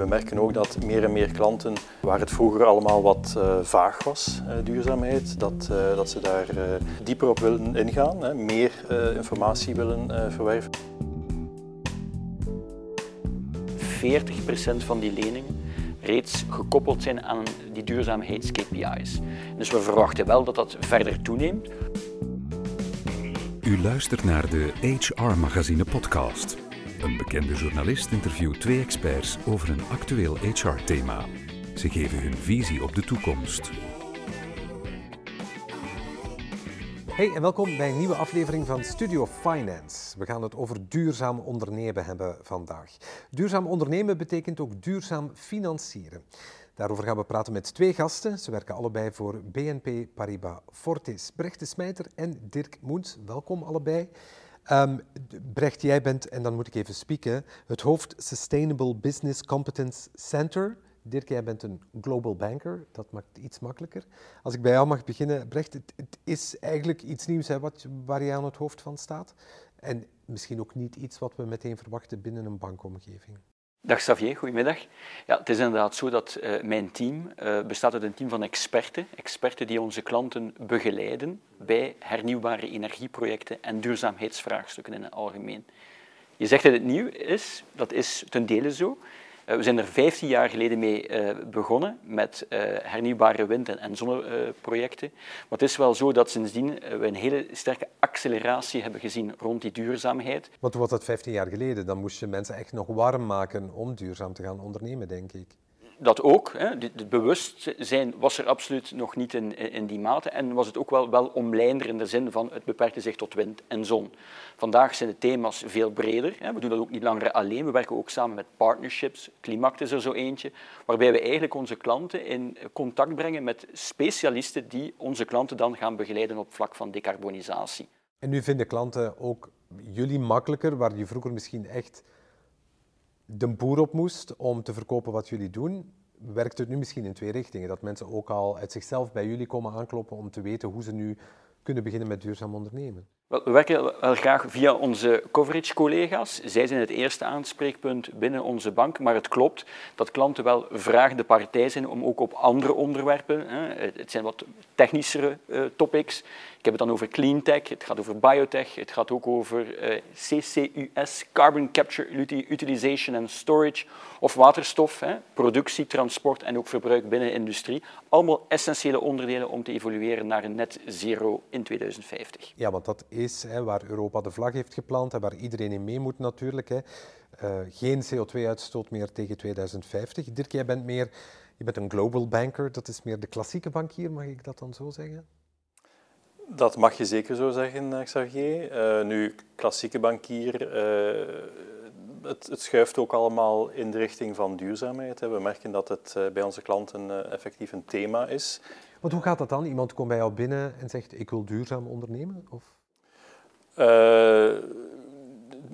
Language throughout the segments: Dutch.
We merken ook dat meer en meer klanten, waar het vroeger allemaal wat uh, vaag was, uh, duurzaamheid, dat, uh, dat ze daar dieper op willen ingaan, hè, meer informatie willen verwerven. 40% van die leningen reeds gekoppeld zijn aan die duurzaamheids-KPI's. Dus we verwachten wel dat dat verder toeneemt. U luistert naar de HR Magazine podcast. Een bekende journalist interviewt twee experts over een actueel HR-thema. Ze geven hun visie op de toekomst. Hey en welkom bij een nieuwe aflevering van Studio Finance. We gaan het over duurzaam ondernemen hebben vandaag. Duurzaam ondernemen betekent ook duurzaam financieren. Daarover gaan we praten met twee gasten. Ze werken allebei voor BNP Paribas Fortis. Brecht de Smijter en Dirk Moens. Welkom allebei. Um, Brecht, jij bent, en dan moet ik even spieken, het hoofd Sustainable Business Competence Center. Dirk, jij bent een global banker, dat maakt het iets makkelijker. Als ik bij jou mag beginnen, Brecht, het, is eigenlijk iets nieuws hè, wat, waar je aan het hoofd van staat. En misschien ook niet iets wat we meteen verwachten binnen een bankomgeving. Dag Xavier, goedemiddag. Ja, het is inderdaad zo dat uh, mijn team uh, bestaat uit een team van experten. Experten die onze klanten begeleiden bij hernieuwbare energieprojecten en duurzaamheidsvraagstukken in het algemeen. Je zegt dat het nieuw is, dat is ten dele zo. Eh, we zijn er 15 jaar geleden mee eh, begonnen met eh, hernieuwbare wind- en zonneprojecten. Maar het is wel zo dat sindsdien we een hele sterke acceleratie hebben gezien rond die duurzaamheid. Want was dat 15 jaar geleden? Dan moest je mensen echt nog warm maken om duurzaam te gaan ondernemen, denk ik dat ook. Het bewustzijn was er absoluut nog niet in, in die mate en was het ook wel, wel omlijnder in de zin van het beperkte zich tot wind en zon. Vandaag zijn de thema's veel breder. We doen dat ook niet langer alleen. We werken ook samen met partnerships. Klimact is er zo eentje, waarbij we eigenlijk onze klanten in contact brengen met specialisten die onze klanten dan gaan begeleiden op vlak van decarbonisatie. En nu vinden klanten ook jullie makkelijker, waar je vroeger misschien echt de boer op moest om te verkopen wat jullie doen, werkt het nu misschien in twee richtingen. Dat mensen ook al uit zichzelf bij jullie komen aankloppen om te weten hoe ze nu kunnen beginnen met duurzaam ondernemen. We werken wel graag via onze coverage-collega's. Zij zijn het eerste aanspreekpunt binnen onze bank, maar het klopt dat klanten wel vragende partij zijn om ook op andere onderwerpen, het zijn wat technischere eh, topics, ik heb het dan over clean tech, het gaat over biotech, het gaat ook over eh, CCUS, Carbon Capture Utilization and Storage, of waterstof, productie, transport en ook verbruik binnen de industrie. Allemaal essentiële onderdelen om te evolueren naar een net zero in 2050. Ja, want dat hè, waar Europa de vlag heeft geplant en waar iedereen in mee moet natuurlijk. Hè. Uh, geen CO2-uitstoot meer tegen 2050. Dirk, jij bent meer je bent een global banker, dat is meer de klassieke bankier, mag ik dat dan zo zeggen? Dat mag je zeker zo zeggen, eh, Xavier. Uh, nu, klassieke bankier, uh, het, het, schuift ook allemaal in de richting van duurzaamheid. Hè. We merken dat het bij onze klanten effectief een thema is. Want hoe gaat dat dan? Iemand komt bij jou binnen en zegt, ik wil duurzaam ondernemen? Of?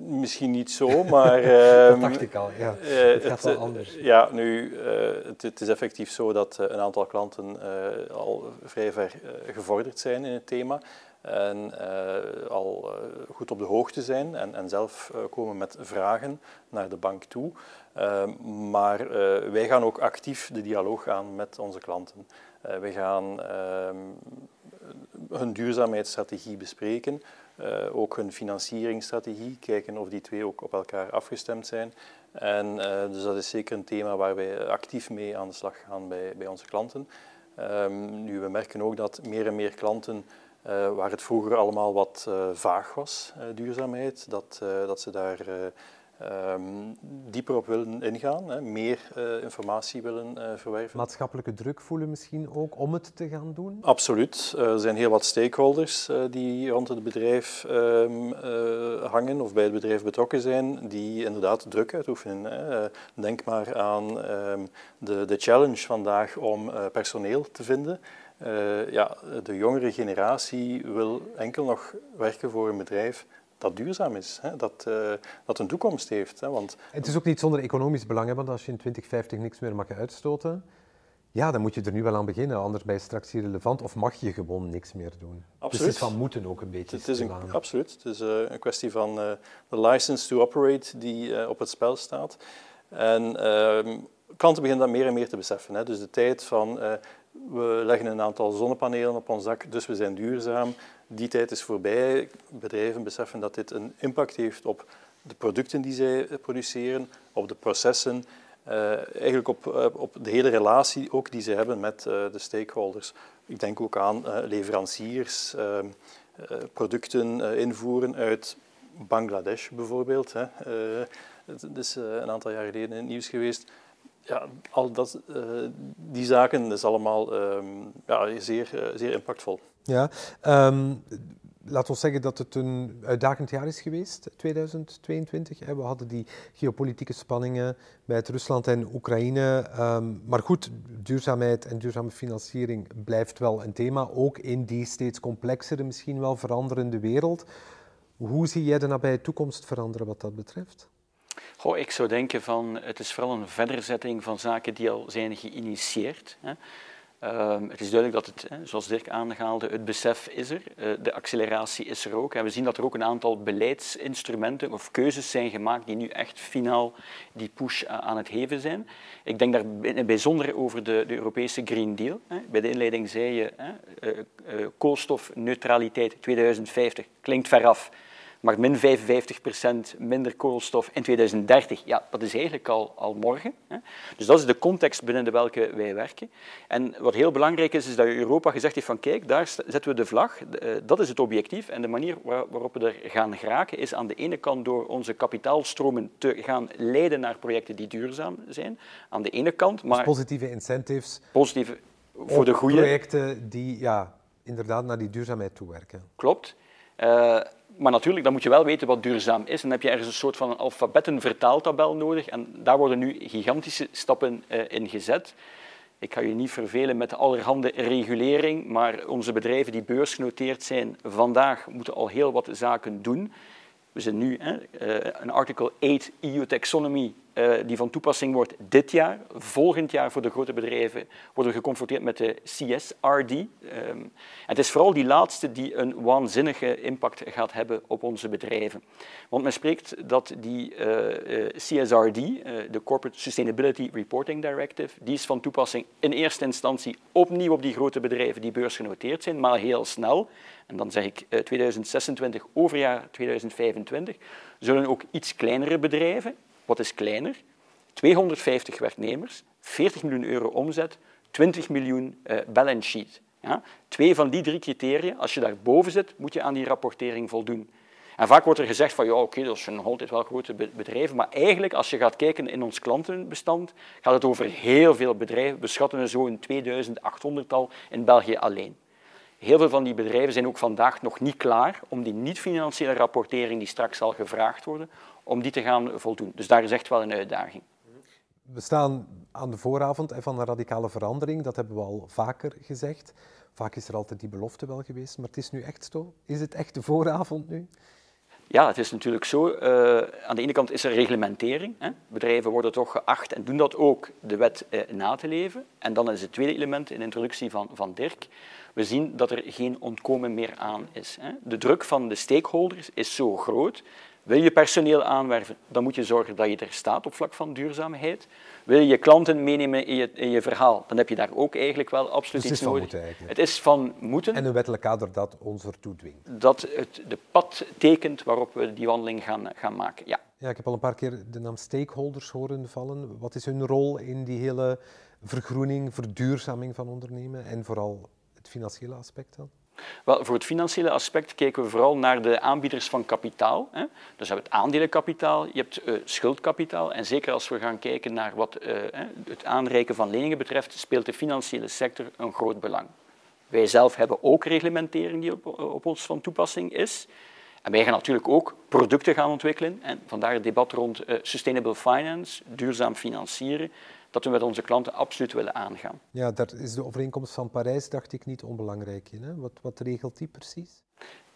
Misschien niet zo, maar... dat ehm, dacht ik al, ja. Uh, het gaat wel eh, anders. Ja, nu, het, het, is effectief zo dat een aantal klanten al vrij ver gevorderd zijn in het thema en al goed op de hoogte zijn en, en zelf komen met vragen naar de bank toe. Ehm, maar wij gaan ook actief de dialoog aan met onze klanten. we gaan ehm, hun duurzaamheidsstrategie bespreken. Uh, ook hun financieringsstrategie, kijken of die twee ook op elkaar afgestemd zijn. En uh, dus dat is zeker een thema waar wij actief mee aan de slag gaan bij, bij onze klanten. Um, nu, we merken ook dat meer en meer klanten, uh, waar het vroeger allemaal wat vaag was, duurzaamheid, dat, dat ze daar um, dieper op willen ingaan, hè, meer uh, informatie willen uh, verwerven. Maatschappelijke druk voelen misschien ook om het te gaan doen? Absoluut. Uh, er zijn heel wat stakeholders die rond het bedrijf um, hangen of bij het bedrijf betrokken zijn, die inderdaad druk uitoefenen. Hè. denk maar aan um, de, de challenge vandaag om personeel te vinden. ja, de jongere generatie wil enkel nog werken voor een bedrijf dat duurzaam is, hè? Dat, uh, dat een toekomst heeft. Hè? Want, het is ook niet zonder economisch belang, hè? want als je in 2050 niks meer mag uitstoten, ja, dan moet je er nu wel aan beginnen, anders ben je straks irrelevant of mag je gewoon niks meer doen. Absoluut. Dus het is van moeten ook een beetje. Het is een, absoluut. Het is uh, een kwestie van uh, de license to operate die op het spel staat. En ehm, klanten beginnen dat meer en meer te beseffen. Hè. Dus de tijd van we leggen een aantal zonnepanelen op ons dak, dus we zijn duurzaam, die tijd is voorbij. Bedrijven beseffen dat dit een impact heeft op de producten die zij produceren, op de processen, uh, eigenlijk op, op de hele relatie ook die ze hebben met uh, de stakeholders. Ik denk ook aan leveranciers, producten invoeren uit Bangladesh bijvoorbeeld. Hè. het is een aantal jaar geleden in het nieuws geweest ja, al dat, uh, die zaken is allemaal um, ja, zeer, uh, zeer impactvol. Ja, um, laat ons zeggen dat het een uitdagend jaar is geweest, 2022. We hadden die geopolitieke spanningen met Rusland en Oekraïne. Um, maar goed, duurzaamheid en duurzame financiering blijft wel een thema, ook in die steeds complexere, misschien wel veranderende wereld. Hoe zie jij de nabije toekomst veranderen wat dat betreft? Goh, ik zou denken van het is vooral een verderzetting van zaken die al zijn geïnitieerd. Hè. Uh, het is duidelijk dat het, hè, zoals Dirk aangehaalde, het besef is er, uh, de acceleratie is er ook. En we zien dat er ook een aantal beleidsinstrumenten of keuzes zijn gemaakt die nu echt finaal die push aan het heven zijn. Ik denk daar bijzonder over de, de Europese Green Deal. Hè. Bij de inleiding zei je, hè, uh, koolstofneutraliteit 2050 klinkt veraf maar min 55% minder koolstof in 2030, ja, dat is eigenlijk al, al morgen. Hè. Dus dat is de context binnen de welke wij werken. En wat heel belangrijk is, is dat Europa gezegd heeft van kijk, daar zetten we de vlag, eh, dat is het objectief. En de manier waarop we er gaan geraken is aan de ene kant door onze kapitaalstromen te gaan leiden naar projecten die duurzaam zijn. Aan de ene kant, dus maar... Dus positieve incentives. Positieve voor de goede... Projecten die ja, inderdaad naar die duurzaamheid toewerken. Klopt. Uh, maar natuurlijk, dan moet je wel weten wat duurzaam is. En dan heb je ergens een soort van alfabettenvertaaltabel nodig. En daar worden nu gigantische stappen uh, in gezet. Ik ga je niet vervelen met allerhande regulering, maar onze bedrijven die beursgenoteerd zijn vandaag moeten al heel wat zaken doen. We zijn nu hè, uh, een Article 8 EU Taxonomy die van toepassing wordt dit jaar. Volgend jaar voor de grote bedrijven worden we geconfronteerd met de CSRD. Ehm, het is vooral die laatste die een waanzinnige impact gaat hebben op onze bedrijven. Want men spreekt dat die uh, uh, CSRD, de Corporate Sustainability Reporting Directive, die is van toepassing in eerste instantie opnieuw op die grote bedrijven die beursgenoteerd zijn, maar heel snel. En dan zeg ik 2026 overjaar 2025, zullen ook iets kleinere bedrijven, wat is kleiner? 250 werknemers, 40 miljoen euro omzet, 20 miljoen uh, balance sheet. Ja? Twee van die drie criteria, als je daarboven zit, moet je aan die rapportering voldoen. En vaak wordt er gezegd van ja, oké, okay, dat zijn nog altijd wel grote bedrijven, maar eigenlijk als je gaat kijken in ons klantenbestand, gaat het over heel veel bedrijven. We schatten er zo een 2800-tal in België alleen. Heel veel van die bedrijven zijn ook vandaag nog niet klaar om die niet-financiële rapportering die straks zal gevraagd worden, om die te gaan voldoen. Dus daar is echt wel een uitdaging. We staan aan de vooravond van een radicale verandering, dat hebben we al vaker gezegd. Vaak is er altijd die belofte wel geweest, maar het is nu echt zo. Is het echt de vooravond nu? Ja, het is natuurlijk zo. Uh, aan de ene kant is er reglementering. Hè. Bedrijven worden toch geacht en doen dat ook, de wet uh, na te leven. En dan is het tweede element in de introductie van, van Dirk. We zien dat er geen ontkomen meer aan is. Hè. De druk van de stakeholders is zo groot wil je personeel aanwerven, dan moet je zorgen dat je er staat op vlak van duurzaamheid. Wil je klanten meenemen in je, in je verhaal, dan heb je daar ook eigenlijk wel absoluut dus iets nodig. Het is van moeten. En een wettelijk kader dat ons ertoe dwingt. Dat het de pad tekent waarop we die wandeling gaan, gaan maken, ja. Ja, ik heb al een paar keer de naam stakeholders horen vallen. Wat is hun rol in die hele vergroening, verduurzaming van ondernemen en vooral het financiële aspect dan? Wel, voor het financiële aspect kijken we vooral naar de aanbieders van kapitaal. Hè. Dus hebben het aandelenkapitaal, je hebt schuldkapitaal. En zeker als we gaan kijken naar wat uh, het aanreiken van leningen betreft, speelt de financiële sector een groot belang. Wij zelf hebben ook reglementering die op, op ons van toepassing is. En wij gaan natuurlijk ook producten gaan ontwikkelen. En vandaar het debat rond sustainable finance, duurzaam financieren dat we met onze klanten absoluut willen aangaan. Ja, daar is de overeenkomst van Parijs, dacht ik, niet onbelangrijk in. Hè? Wat, wat regelt die precies?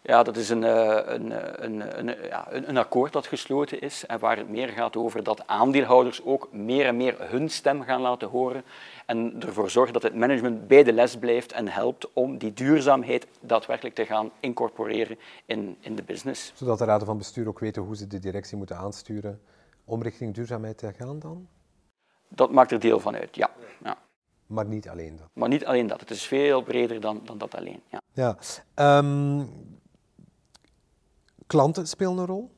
Ja, dat is een, eh, een, eh, een, een, ja, een akkoord dat gesloten is en waar het meer gaat over dat aandeelhouders ook meer en meer hun stem gaan laten horen en ervoor zorgen dat het management bij de les blijft en helpt om die duurzaamheid daadwerkelijk te gaan incorporeren in, in de business. Zodat de raden van bestuur ook weten hoe ze de directie moeten aansturen om richting duurzaamheid te gaan dan? Dat maakt er deel van uit, ja. ja. Maar niet alleen dat. Maar niet alleen dat. Het is veel breder dan, dan dat alleen. Ja. ja. Ehm, klanten spelen een rol.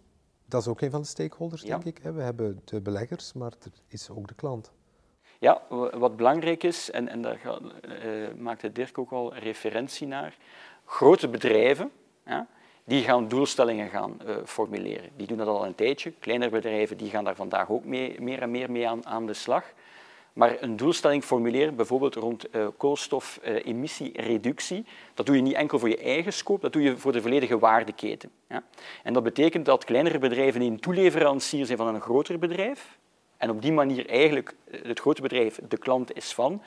Dat is ook een van de stakeholders, denk ik. We hebben de beleggers, maar er is ook de klant. Ja, wat belangrijk is, en, en daar uh, maakte Dirk ook al referentie naar, grote bedrijven, ja, die gaan doelstellingen gaan uh, formuleren. Die doen dat al een tijdje. Kleinere bedrijven die gaan daar vandaag ook mee, meer en meer mee aan, aan de slag. Maar een doelstelling formuleren, bijvoorbeeld rond uh, koolstofemissiereductie, dat doe je niet enkel voor je eigen scope, dat doe je voor de volledige waardeketen. Ja? En dat betekent dat kleinere bedrijven die een toeleverancier zijn van een groter bedrijf, en op die manier eigenlijk het grote bedrijf de klant is van,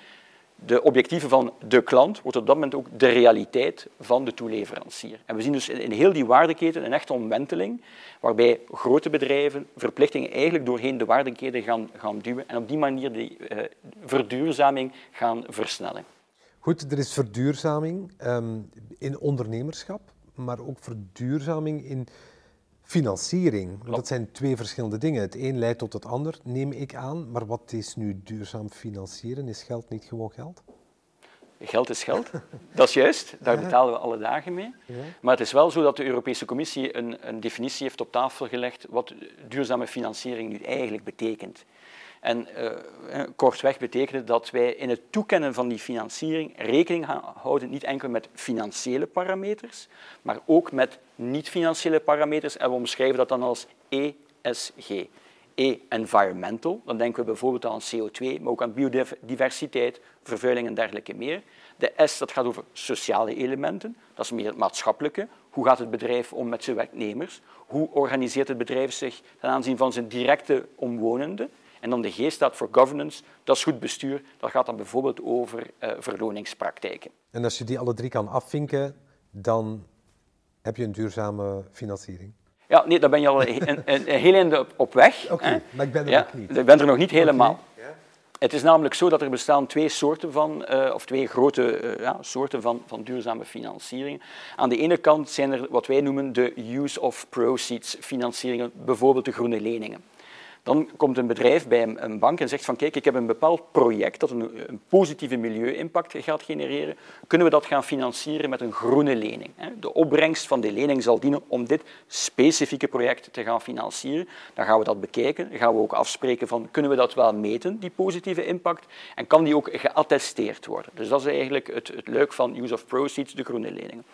de objectieven van de klant wordt op dat moment ook de realiteit van de toeleverancier. En we zien dus in heel die waardeketen een echte omwenteling, waarbij grote bedrijven verplichtingen eigenlijk doorheen de waardeketen gaan, gaan duwen en op die manier die uh, verduurzaming gaan versnellen. Goed, er is verduurzaming um, in ondernemerschap, maar ook verduurzaming in financiering. Dat zijn twee verschillende dingen. Het een leidt tot het ander, neem ik aan. Maar wat is nu duurzaam financieren? Is geld niet gewoon geld? Geld is geld, dat is juist, daar betalen we alle dagen mee. Maar het is wel zo dat de Europese Commissie een, een definitie heeft op tafel gelegd wat duurzame financiering nu eigenlijk betekent. En uh, kortweg betekent dat wij in het toekennen van die financiering rekening gaan houden niet enkel met financiële parameters, maar ook met niet-financiële parameters. En we omschrijven dat dan als ESG. E, environmental. Dan denken we bijvoorbeeld aan CO2, maar ook aan biodiversiteit, vervuiling en dergelijke meer. De S, dat gaat over sociale elementen. Dat is meer het maatschappelijke. Hoe gaat het bedrijf om met zijn werknemers? Hoe organiseert het bedrijf zich ten aanzien van zijn directe omwonenden? En dan de G staat voor governance, dat is goed bestuur. Dat gaat dan bijvoorbeeld over uh, verloningspraktijken. En als je die alle drie kan afvinken, dan heb je een duurzame financiering. Ja, nee, daar ben je al een, een, een heel eind op weg. Oké, maar ik ben er nog niet. Ik ben er nog niet helemaal. Het is namelijk zo dat er bestaan twee soorten van, uh, of twee grote uh, ja, soorten van, van duurzame financiering. Aan de ene kant zijn er wat wij noemen de use of proceeds financieringen, bijvoorbeeld de groene leningen. Dan komt een bedrijf bij een bank en zegt van kijk, ik heb een bepaald project dat een, een positieve milieu-impact gaat genereren. Kunnen we dat gaan financieren met een groene lening? De opbrengst van die lening zal dienen om dit specifieke project te gaan financieren. Dan gaan we dat bekijken. Dan gaan we ook afspreken van kunnen we dat wel meten, die positieve impact? En kan die ook geattesteerd worden? Dus dat is eigenlijk het, het leuk van use of proceeds, de groene leningen.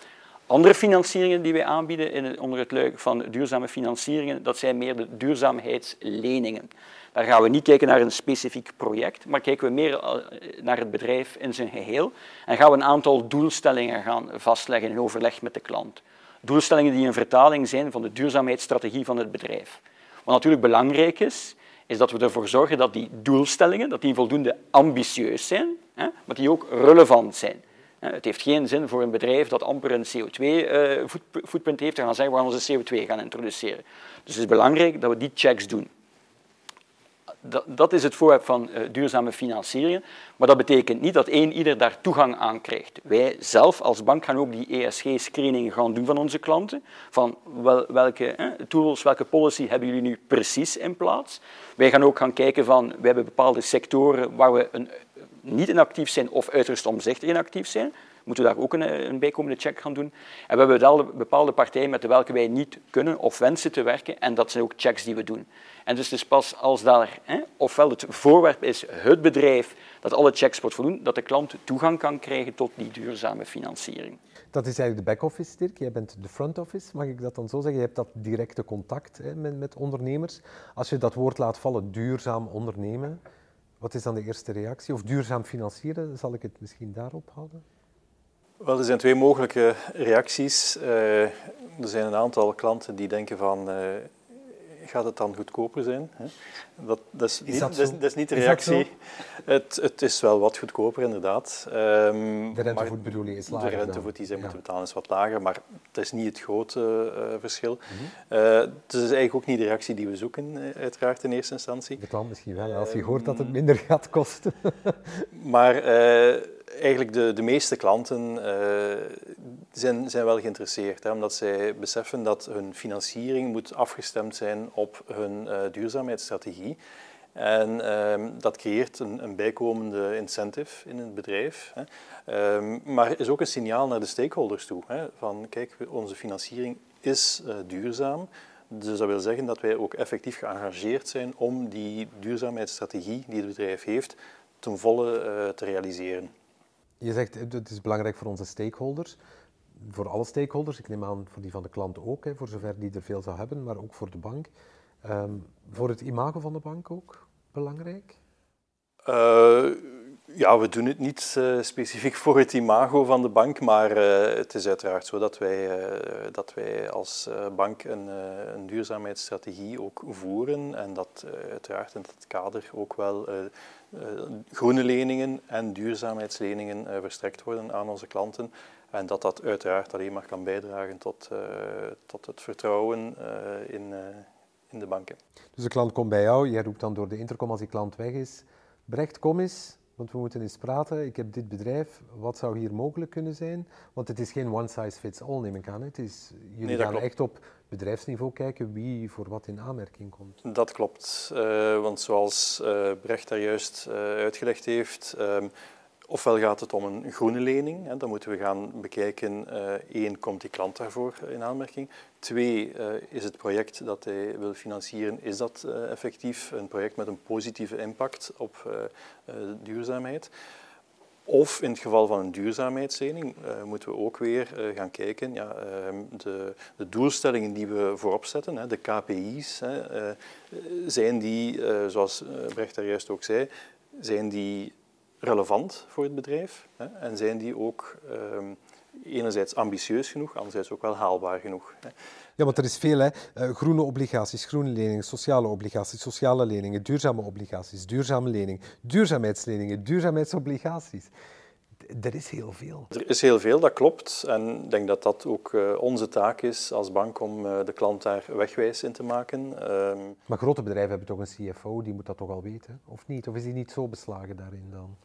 Andere financieringen die wij aanbieden in, onder het luik van duurzame financieringen, dat zijn meer de duurzaamheidsleningen. Daar gaan we niet kijken naar een specifiek project, maar kijken we meer eh, naar het bedrijf in zijn geheel en gaan we een aantal doelstellingen gaan vastleggen in overleg met de klant. Doelstellingen die een vertaling zijn van de duurzaamheidsstrategie van het bedrijf. Wat natuurlijk belangrijk is, is dat we ervoor zorgen dat die doelstellingen dat die voldoende ambitieus zijn, hè, maar die ook relevant zijn. Het heeft geen zin voor een bedrijf dat amper een CO2-footprint eh, heeft te gaan zeggen we gaan onze CO2 gaan introduceren. Dus het is belangrijk dat we die checks doen. Dat, is het voorwerp van uh, duurzame financiering. Maar dat betekent niet dat één ieder daar toegang aan krijgt. Wij zelf als bank gaan ook die ESG-screening gaan doen van onze klanten. Van wel, welke tools, welke policy hebben jullie nu precies in plaats? Wij gaan ook gaan kijken van, we hebben bepaalde sectoren waar we een niet inactief zijn of uiterst omzichtig inactief zijn, moeten we daar ook een, een bijkomende check gaan doen. En we hebben wel bepaalde partijen met welke wij niet kunnen of wensen te werken, en dat zijn ook checks die we doen. En dus het is pas als daar, hè, ofwel het voorwerp is het bedrijf dat alle checks wordt voldoen, dat de klant toegang kan krijgen tot die duurzame financiering. Dat is eigenlijk de back-office, Dirk. Jij bent de front-office, mag ik dat dan zo zeggen? Je hebt dat directe contact hè, met, met ondernemers. Als je dat woord laat vallen, duurzaam ondernemen, wat is dan de eerste reactie? Of duurzaam financieren, zal ik het misschien daarop houden? Wel, er zijn twee mogelijke reacties. Uh, er zijn een aantal klanten die denken van, uh, gaat het dan goedkoper zijn? Dat, dat, is, niet, dat, dat, is, niet, de reactie. Het, het, is wel wat goedkoper, inderdaad. Um, de rentevoet bedoel je is lager De rentevoet die zij moeten betalen is wat lager, maar het is niet het grote uh, verschil. Mm -hmm. uh, het is eigenlijk ook niet de reactie die we zoeken, uiteraard in eerste instantie. Betaal misschien wel, als je hoort dat het minder gaat kosten. maar eigenlijk de, de meeste klanten uh, zijn, zijn wel geïnteresseerd, hè, omdat zij beseffen dat hun financiering moet afgestemd zijn op hun uh, duurzaamheidsstrategie. En ehm, dat creëert een, een, bijkomende incentive in het bedrijf. Hè. Um, maar is ook een signaal naar de stakeholders toe. Hè, van kijk, onze financiering is uh, duurzaam. Dus dat wil zeggen dat wij ook effectief geëngageerd zijn om die duurzaamheidsstrategie die het bedrijf heeft ten volle te realiseren. Je zegt het is belangrijk voor onze stakeholders. Voor alle stakeholders, ik neem aan voor die van de klant ook, hè, voor zover die er veel zou hebben, maar ook voor de bank. Um, voor het imago van de bank ook belangrijk? Uh, ja, we doen het niet uh, specifiek voor het imago van de bank, maar uh, het is uiteraard zo dat wij, dat wij als bank een, een, duurzaamheidsstrategie ook voeren en dat uiteraard in dat kader ook wel groene leningen en duurzaamheidsleningen verstrekt worden aan onze klanten. En dat dat uiteraard alleen maar kan bijdragen tot, tot het vertrouwen in, in de banken. Dus de klant komt bij jou, jij roept dan door de intercom als die klant weg is. Brecht, kom eens, want we moeten eens praten. Ik heb dit bedrijf, wat zou hier mogelijk kunnen zijn? Want het is geen one size fits all, neem ik aan. Het is, jullie gaan echt op bedrijfsniveau kijken wie voor wat in aanmerking komt. Dat klopt, uh, want zoals uh, Brecht daar juist uh, uitgelegd heeft, um, Ofwel gaat het om een groene lening, hè, dan moeten we gaan bekijken, uh, één, komt die klant daarvoor in aanmerking? Twee, uh, is het project dat hij wil financieren, is dat uh, effectief een project met een positieve impact op duurzaamheid? Of in het geval van een duurzaamheidslening moeten we ook weer gaan kijken, ja, uh, de, de, doelstellingen die we voorop zetten, hè, de KPI's, hè, zijn die, zoals Brecht daar juist ook zei, zijn die relevant voor het bedrijf? Hè? En zijn die ook um, enerzijds ambitieus genoeg, anderzijds ook wel haalbaar genoeg? Hè? Ja, want er is veel, hè. Uh, groene obligaties, groene leningen, sociale obligaties, sociale leningen, duurzame obligaties, duurzame leningen, duurzaamheidsleningen, duurzaamheidsobligaties. Er is heel veel. Er is heel veel, dat klopt. En ik denk dat dat ook uh, onze taak is als bank om uh, de klant daar wegwijs in te maken. Um... Maar grote bedrijven hebben toch een CFO, die moet dat toch al weten, of niet? Of is die niet zo beslagen daarin dan?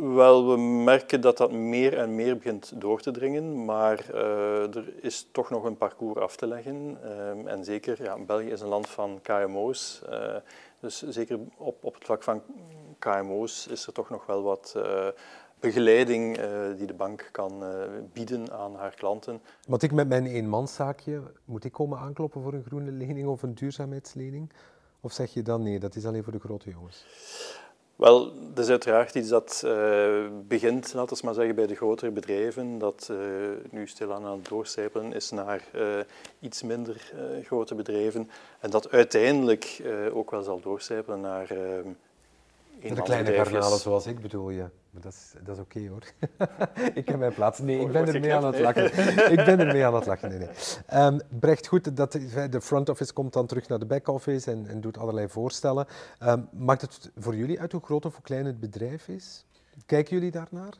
Wel, we merken dat dat meer en meer begint door te dringen, maar uh, er is toch nog een parcours af te leggen. Uh, en zeker, ja, België is een land van KMO's, uh, dus zeker op, op het vlak van KMO's is er toch nog wel wat begeleiding die de bank kan bieden aan haar klanten. Want ik met mijn eenmanszaakje, moet ik komen aankloppen voor een groene lening of een duurzaamheidslening? Of zeg je dan nee, dat is alleen voor de grote jongens? Wel, dat is uiteraard iets dat uh, begint, laten we maar zeggen, bij de grotere bedrijven. Dat uh, nu stilaan aan het doorcijpelen is naar uh, iets minder grote bedrijven. En dat uiteindelijk ook wel zal doorcijpelen naar de kleine garnalen zoals ik bedoel je. Maar dat is, dat is oké okay, hoor. ik heb mijn plaats. Nee, ik ben er mee aan het lachen. ik ben er mee aan het lachen. Nee, nee. Um, Brecht, goed, dat, de front office komt dan terug naar de back office en, en doet allerlei voorstellen. Um, maakt het voor jullie uit hoe groot of hoe klein het bedrijf is? Kijken jullie daarnaar?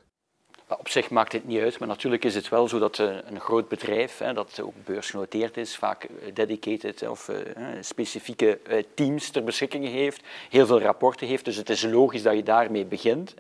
Op zich maakt het niet uit, maar natuurlijk is het wel zo dat eh, een groot bedrijf, dat ook beursgenoteerd is, vaak eh, dedicated of eh, specifieke teams ter beschikking heeft, heel veel rapporten heeft. Dus het is logisch dat je daarmee begint.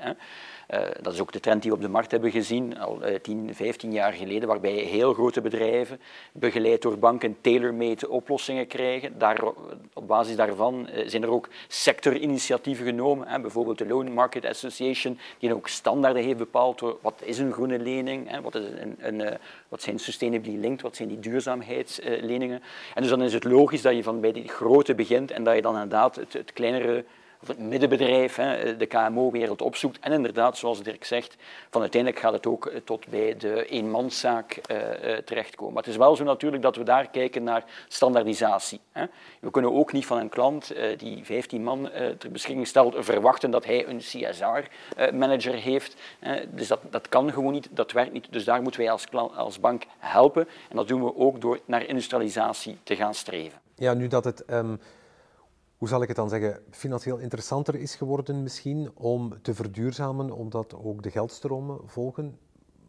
Dat is ook de trend die we op de markt hebben gezien, al uh, 10, 15 jaar geleden, waarbij heel grote bedrijven, begeleid door banken, tailor-made oplossingen krijgen. Daar, op basis daarvan zijn er ook sectorinitiatieven genomen, bijvoorbeeld de Loan Market Association, die ook standaarden heeft bepaald wat is een groene lening, hè, wat, is een, een, eh, wat zijn sustainability linked, wat zijn die duurzaamheidsleningen. En dus dan is het logisch dat je van bij die grote begint en dat je dan inderdaad het, het kleinere of het middenbedrijf, de KMO-wereld opzoekt. En inderdaad, zoals Dirk zegt, van uiteindelijk gaat het ook eh, tot bij de eenmanszaak uh, terechtkomen. Maar het is wel zo natuurlijk dat we daar kijken naar standaardisatie. We kunnen ook niet van een klant die 15 man ter beschikking stelt verwachten dat hij een CSR-manager heeft. Dus dat, dat kan gewoon niet, dat werkt niet. Dus daar moeten wij als, als bank helpen. En dat doen we ook door naar industrialisatie te gaan streven. Ja, nu dat het... Um hoe zal ik het dan zeggen, financieel interessanter is geworden misschien om te verduurzamen, omdat ook de geldstromen volgen.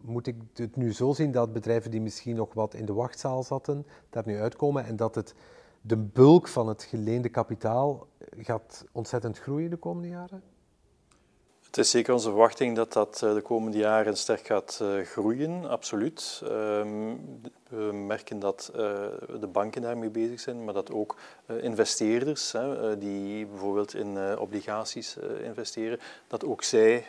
Moet ik het nu zo zien dat bedrijven die misschien nog wat in de wachtzaal zaten, daar nu uitkomen en dat het, de bulk van het geleende kapitaal gaat ontzettend groeien de komende jaren? Het is zeker onze verwachting dat dat de komende jaren sterk gaat groeien, absoluut. Ehm, we merken dat de banken daarmee bezig zijn, maar dat ook investeerders, die bijvoorbeeld in obligaties investeren, dat ook zij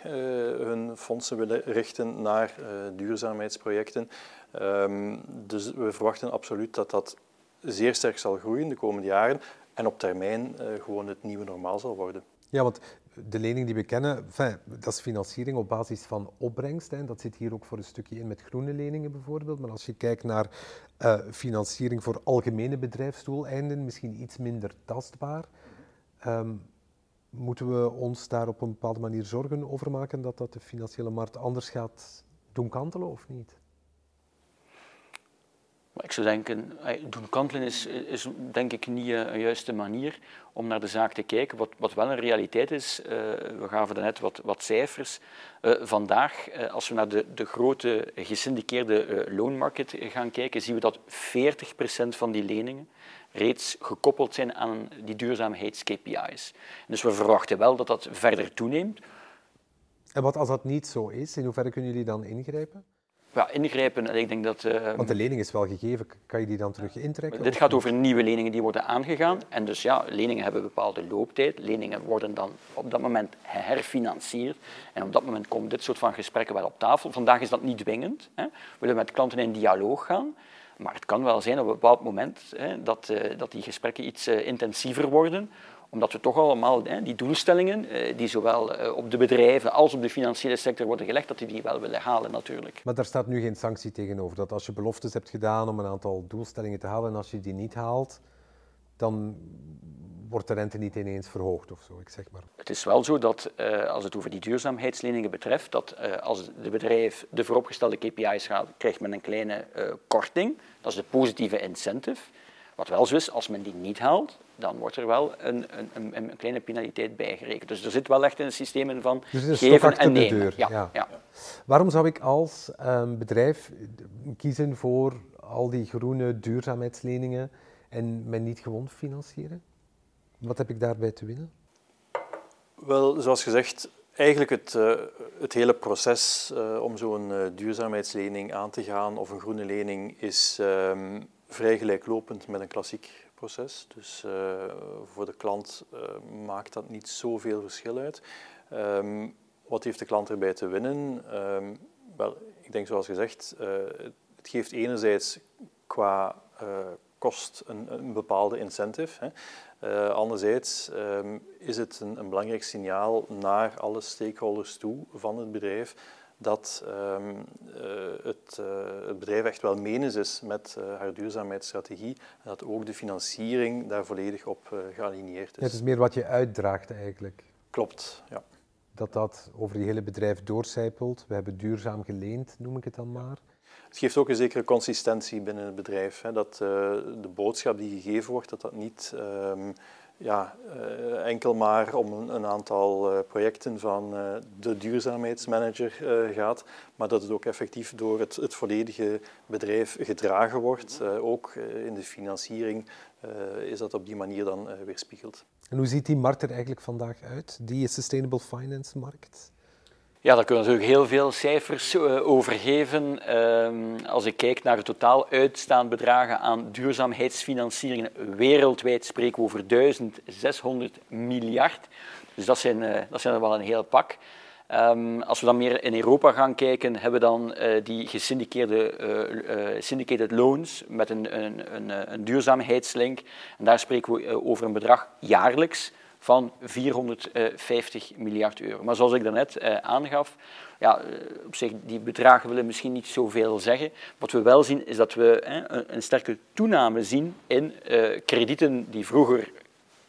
hun fondsen willen richten naar duurzaamheidsprojecten. Ehm, dus we verwachten absoluut dat dat zeer sterk zal groeien de komende jaren en op termijn gewoon het nieuwe normaal zal worden. Ja, want de lening die we kennen, dat is financiering op basis van opbrengst. Hè. Dat zit hier ook voor een stukje in met groene leningen bijvoorbeeld. Maar als je kijkt naar uh, financiering voor algemene bedrijfsdoeleinden, misschien iets minder tastbaar. Um, moeten we ons daar op een bepaalde manier zorgen over maken dat dat de financiële markt anders gaat doen kantelen of niet? Ik zou denken, doen kantelen is, is denk ik niet eh, een juiste manier om naar de zaak te kijken. Wat, wat wel een realiteit is, uh, we gaven daarnet wat, wat cijfers. Vandaag, als we naar de, de grote gesyndiceerde loonmarkt gaan kijken, zien we dat 40% van die leningen reeds gekoppeld zijn aan die duurzaamheids-KPI's. Dus we verwachten wel dat dat verder toeneemt. En wat als dat niet zo is, in hoeverre kunnen jullie dan ingrijpen? Ja, ingrijpen. Ik denk dat, uh, Want de lening is wel gegeven, kan je die dan terug intrekken? Dit gaat over nieuwe leningen die worden aangegaan. En dus ja, leningen hebben een bepaalde looptijd. Leningen worden dan op dat moment herfinancierd. En op dat moment komen dit soort van gesprekken wel op tafel. Vandaag is dat niet dwingend. Hè. We willen met klanten in dialoog gaan. Maar het kan wel zijn op een bepaald moment hè, dat, uh, dat die gesprekken iets uh, intensiever worden omdat we toch allemaal hè, die doelstellingen, eh, die zowel eh, op de bedrijven als op de financiële sector worden gelegd, dat die die wel willen halen natuurlijk. Maar daar staat nu geen sanctie tegenover. Dat als je beloftes hebt gedaan om een aantal doelstellingen te halen en als je die niet haalt, dan wordt de rente niet ineens verhoogd of zo, ik zeg maar. Het is wel zo dat uh, als het over die duurzaamheidsleningen betreft, dat uh, als de bedrijf de vooropgestelde KPI's gaat, krijgt men een kleine uh, korting. Dat is de positieve incentive. Wat wel zo is, als men die niet haalt, dan wordt er wel een, een, een kleine penaliteit bijgerekend. Dus er zit wel echt een systeem in van dus geven en nemen. De ja, ja. Waarom zou ik als um, bedrijf kiezen voor al die groene duurzaamheidsleningen en men niet gewoon financieren? Wat heb ik daarbij te winnen? Wel, zoals gezegd, eigenlijk het, uh, het hele proces uh, om zo'n uh, duurzaamheidslening aan te gaan of een groene lening is um, vrij gelijklopend met een klassiek proces. Dus uh, voor de klant uh, maakt dat niet zoveel verschil uit. Um, wat heeft de klant erbij te winnen? Um, wel, ik denk zoals gezegd, uh, het geeft enerzijds qua kost een, een, bepaalde incentive. Hè. Anderzijds um, is het een, een, belangrijk signaal naar alle stakeholders toe van het bedrijf dat um, uh, het, uh, het, bedrijf echt wel menens is met uh, haar duurzaamheidsstrategie en dat ook de financiering daar volledig op gealigneerd is. Ja, het is meer wat je uitdraagt eigenlijk. Klopt, ja. Dat dat over die hele bedrijf doorcijpelt. We hebben duurzaam geleend, noem ik het dan maar. Het geeft ook een zekere consistentie binnen het bedrijf. Hè, dat de boodschap die gegeven wordt, dat dat niet... Um, ja, uh, enkel maar om een, aantal uh, projecten van uh, de duurzaamheidsmanager gaat, maar dat het ook effectief door het, het volledige bedrijf gedragen wordt. ook in de financiering is dat op die manier dan weerspiegeld. En hoe ziet die markt er eigenlijk vandaag uit, die sustainable finance markt? Ja, daar kunnen we natuurlijk heel veel cijfers uh, over geven. Uh, als ik kijk naar het totaal uitstaand bedragen aan duurzaamheidsfinancieringen wereldwijd, spreken we over 1600 miljard. Dus dat zijn, uh, dat zijn er wel een heel pak. Um, als we dan meer in Europa gaan kijken, hebben we dan uh, die gesyndiceerde syndicated loans met een, een, een, een, duurzaamheidslink. En daar spreken we over een bedrag jaarlijks van 450 miljard euro. Maar zoals ik daarnet eh, aangaf, ja, eh, op zich, die bedragen willen misschien niet zoveel zeggen. Wat we wel zien, is dat we een, sterke toename zien in eh, kredieten die vroeger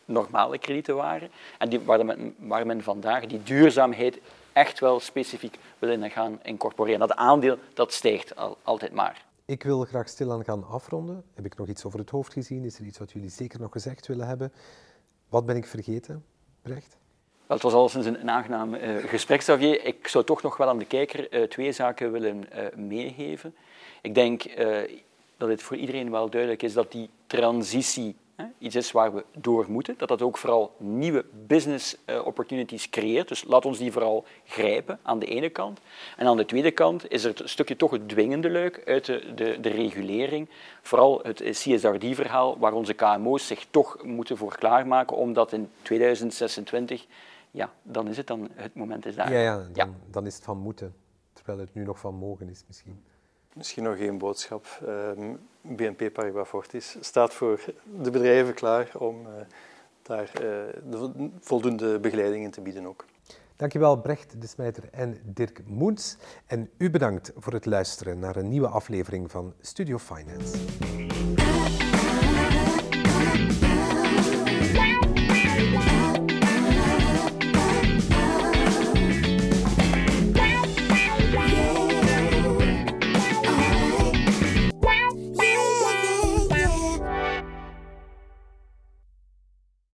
normale kredieten waren en die, waar, men, vandaag die duurzaamheid echt wel specifiek willen gaan incorporeren. Dat aandeel dat stijgt al, altijd maar. Ik wil graag stilaan gaan afronden. Heb ik nog iets over het hoofd gezien? Is er iets wat jullie zeker nog gezegd willen hebben? Wat ben ik vergeten, Brecht? Wel, het was al sinds een, een aangenaam uh, gesprek, Xavier. Ik zou toch nog wel aan de kijker uh, twee zaken willen uh, meegeven. Ik denk dat het voor iedereen wel duidelijk is dat die transitie iets is waar we door moeten, dat dat ook vooral nieuwe business eh, opportunities creëert. Dus laat ons die vooral grijpen aan de ene kant. En aan de tweede kant is er het stukje toch het dwingende luik uit de, de, de regulering. Vooral het CSRD-verhaal, waar onze KMO's zich toch moeten voor klaarmaken, omdat in 2026, ja, dan is het dan, het moment is daar. Ja, ja, dan, dan is het van moeten, terwijl het nu nog van mogen is misschien. Misschien nog één boodschap. Ehm, BNP Paribas Fortis staat voor de bedrijven klaar om uh, daar de voldoende begeleiding in te bieden ook. Dankjewel Brecht de Smijter en Dirk Moens. En u bedankt voor het luisteren naar een nieuwe aflevering van Studio Finance.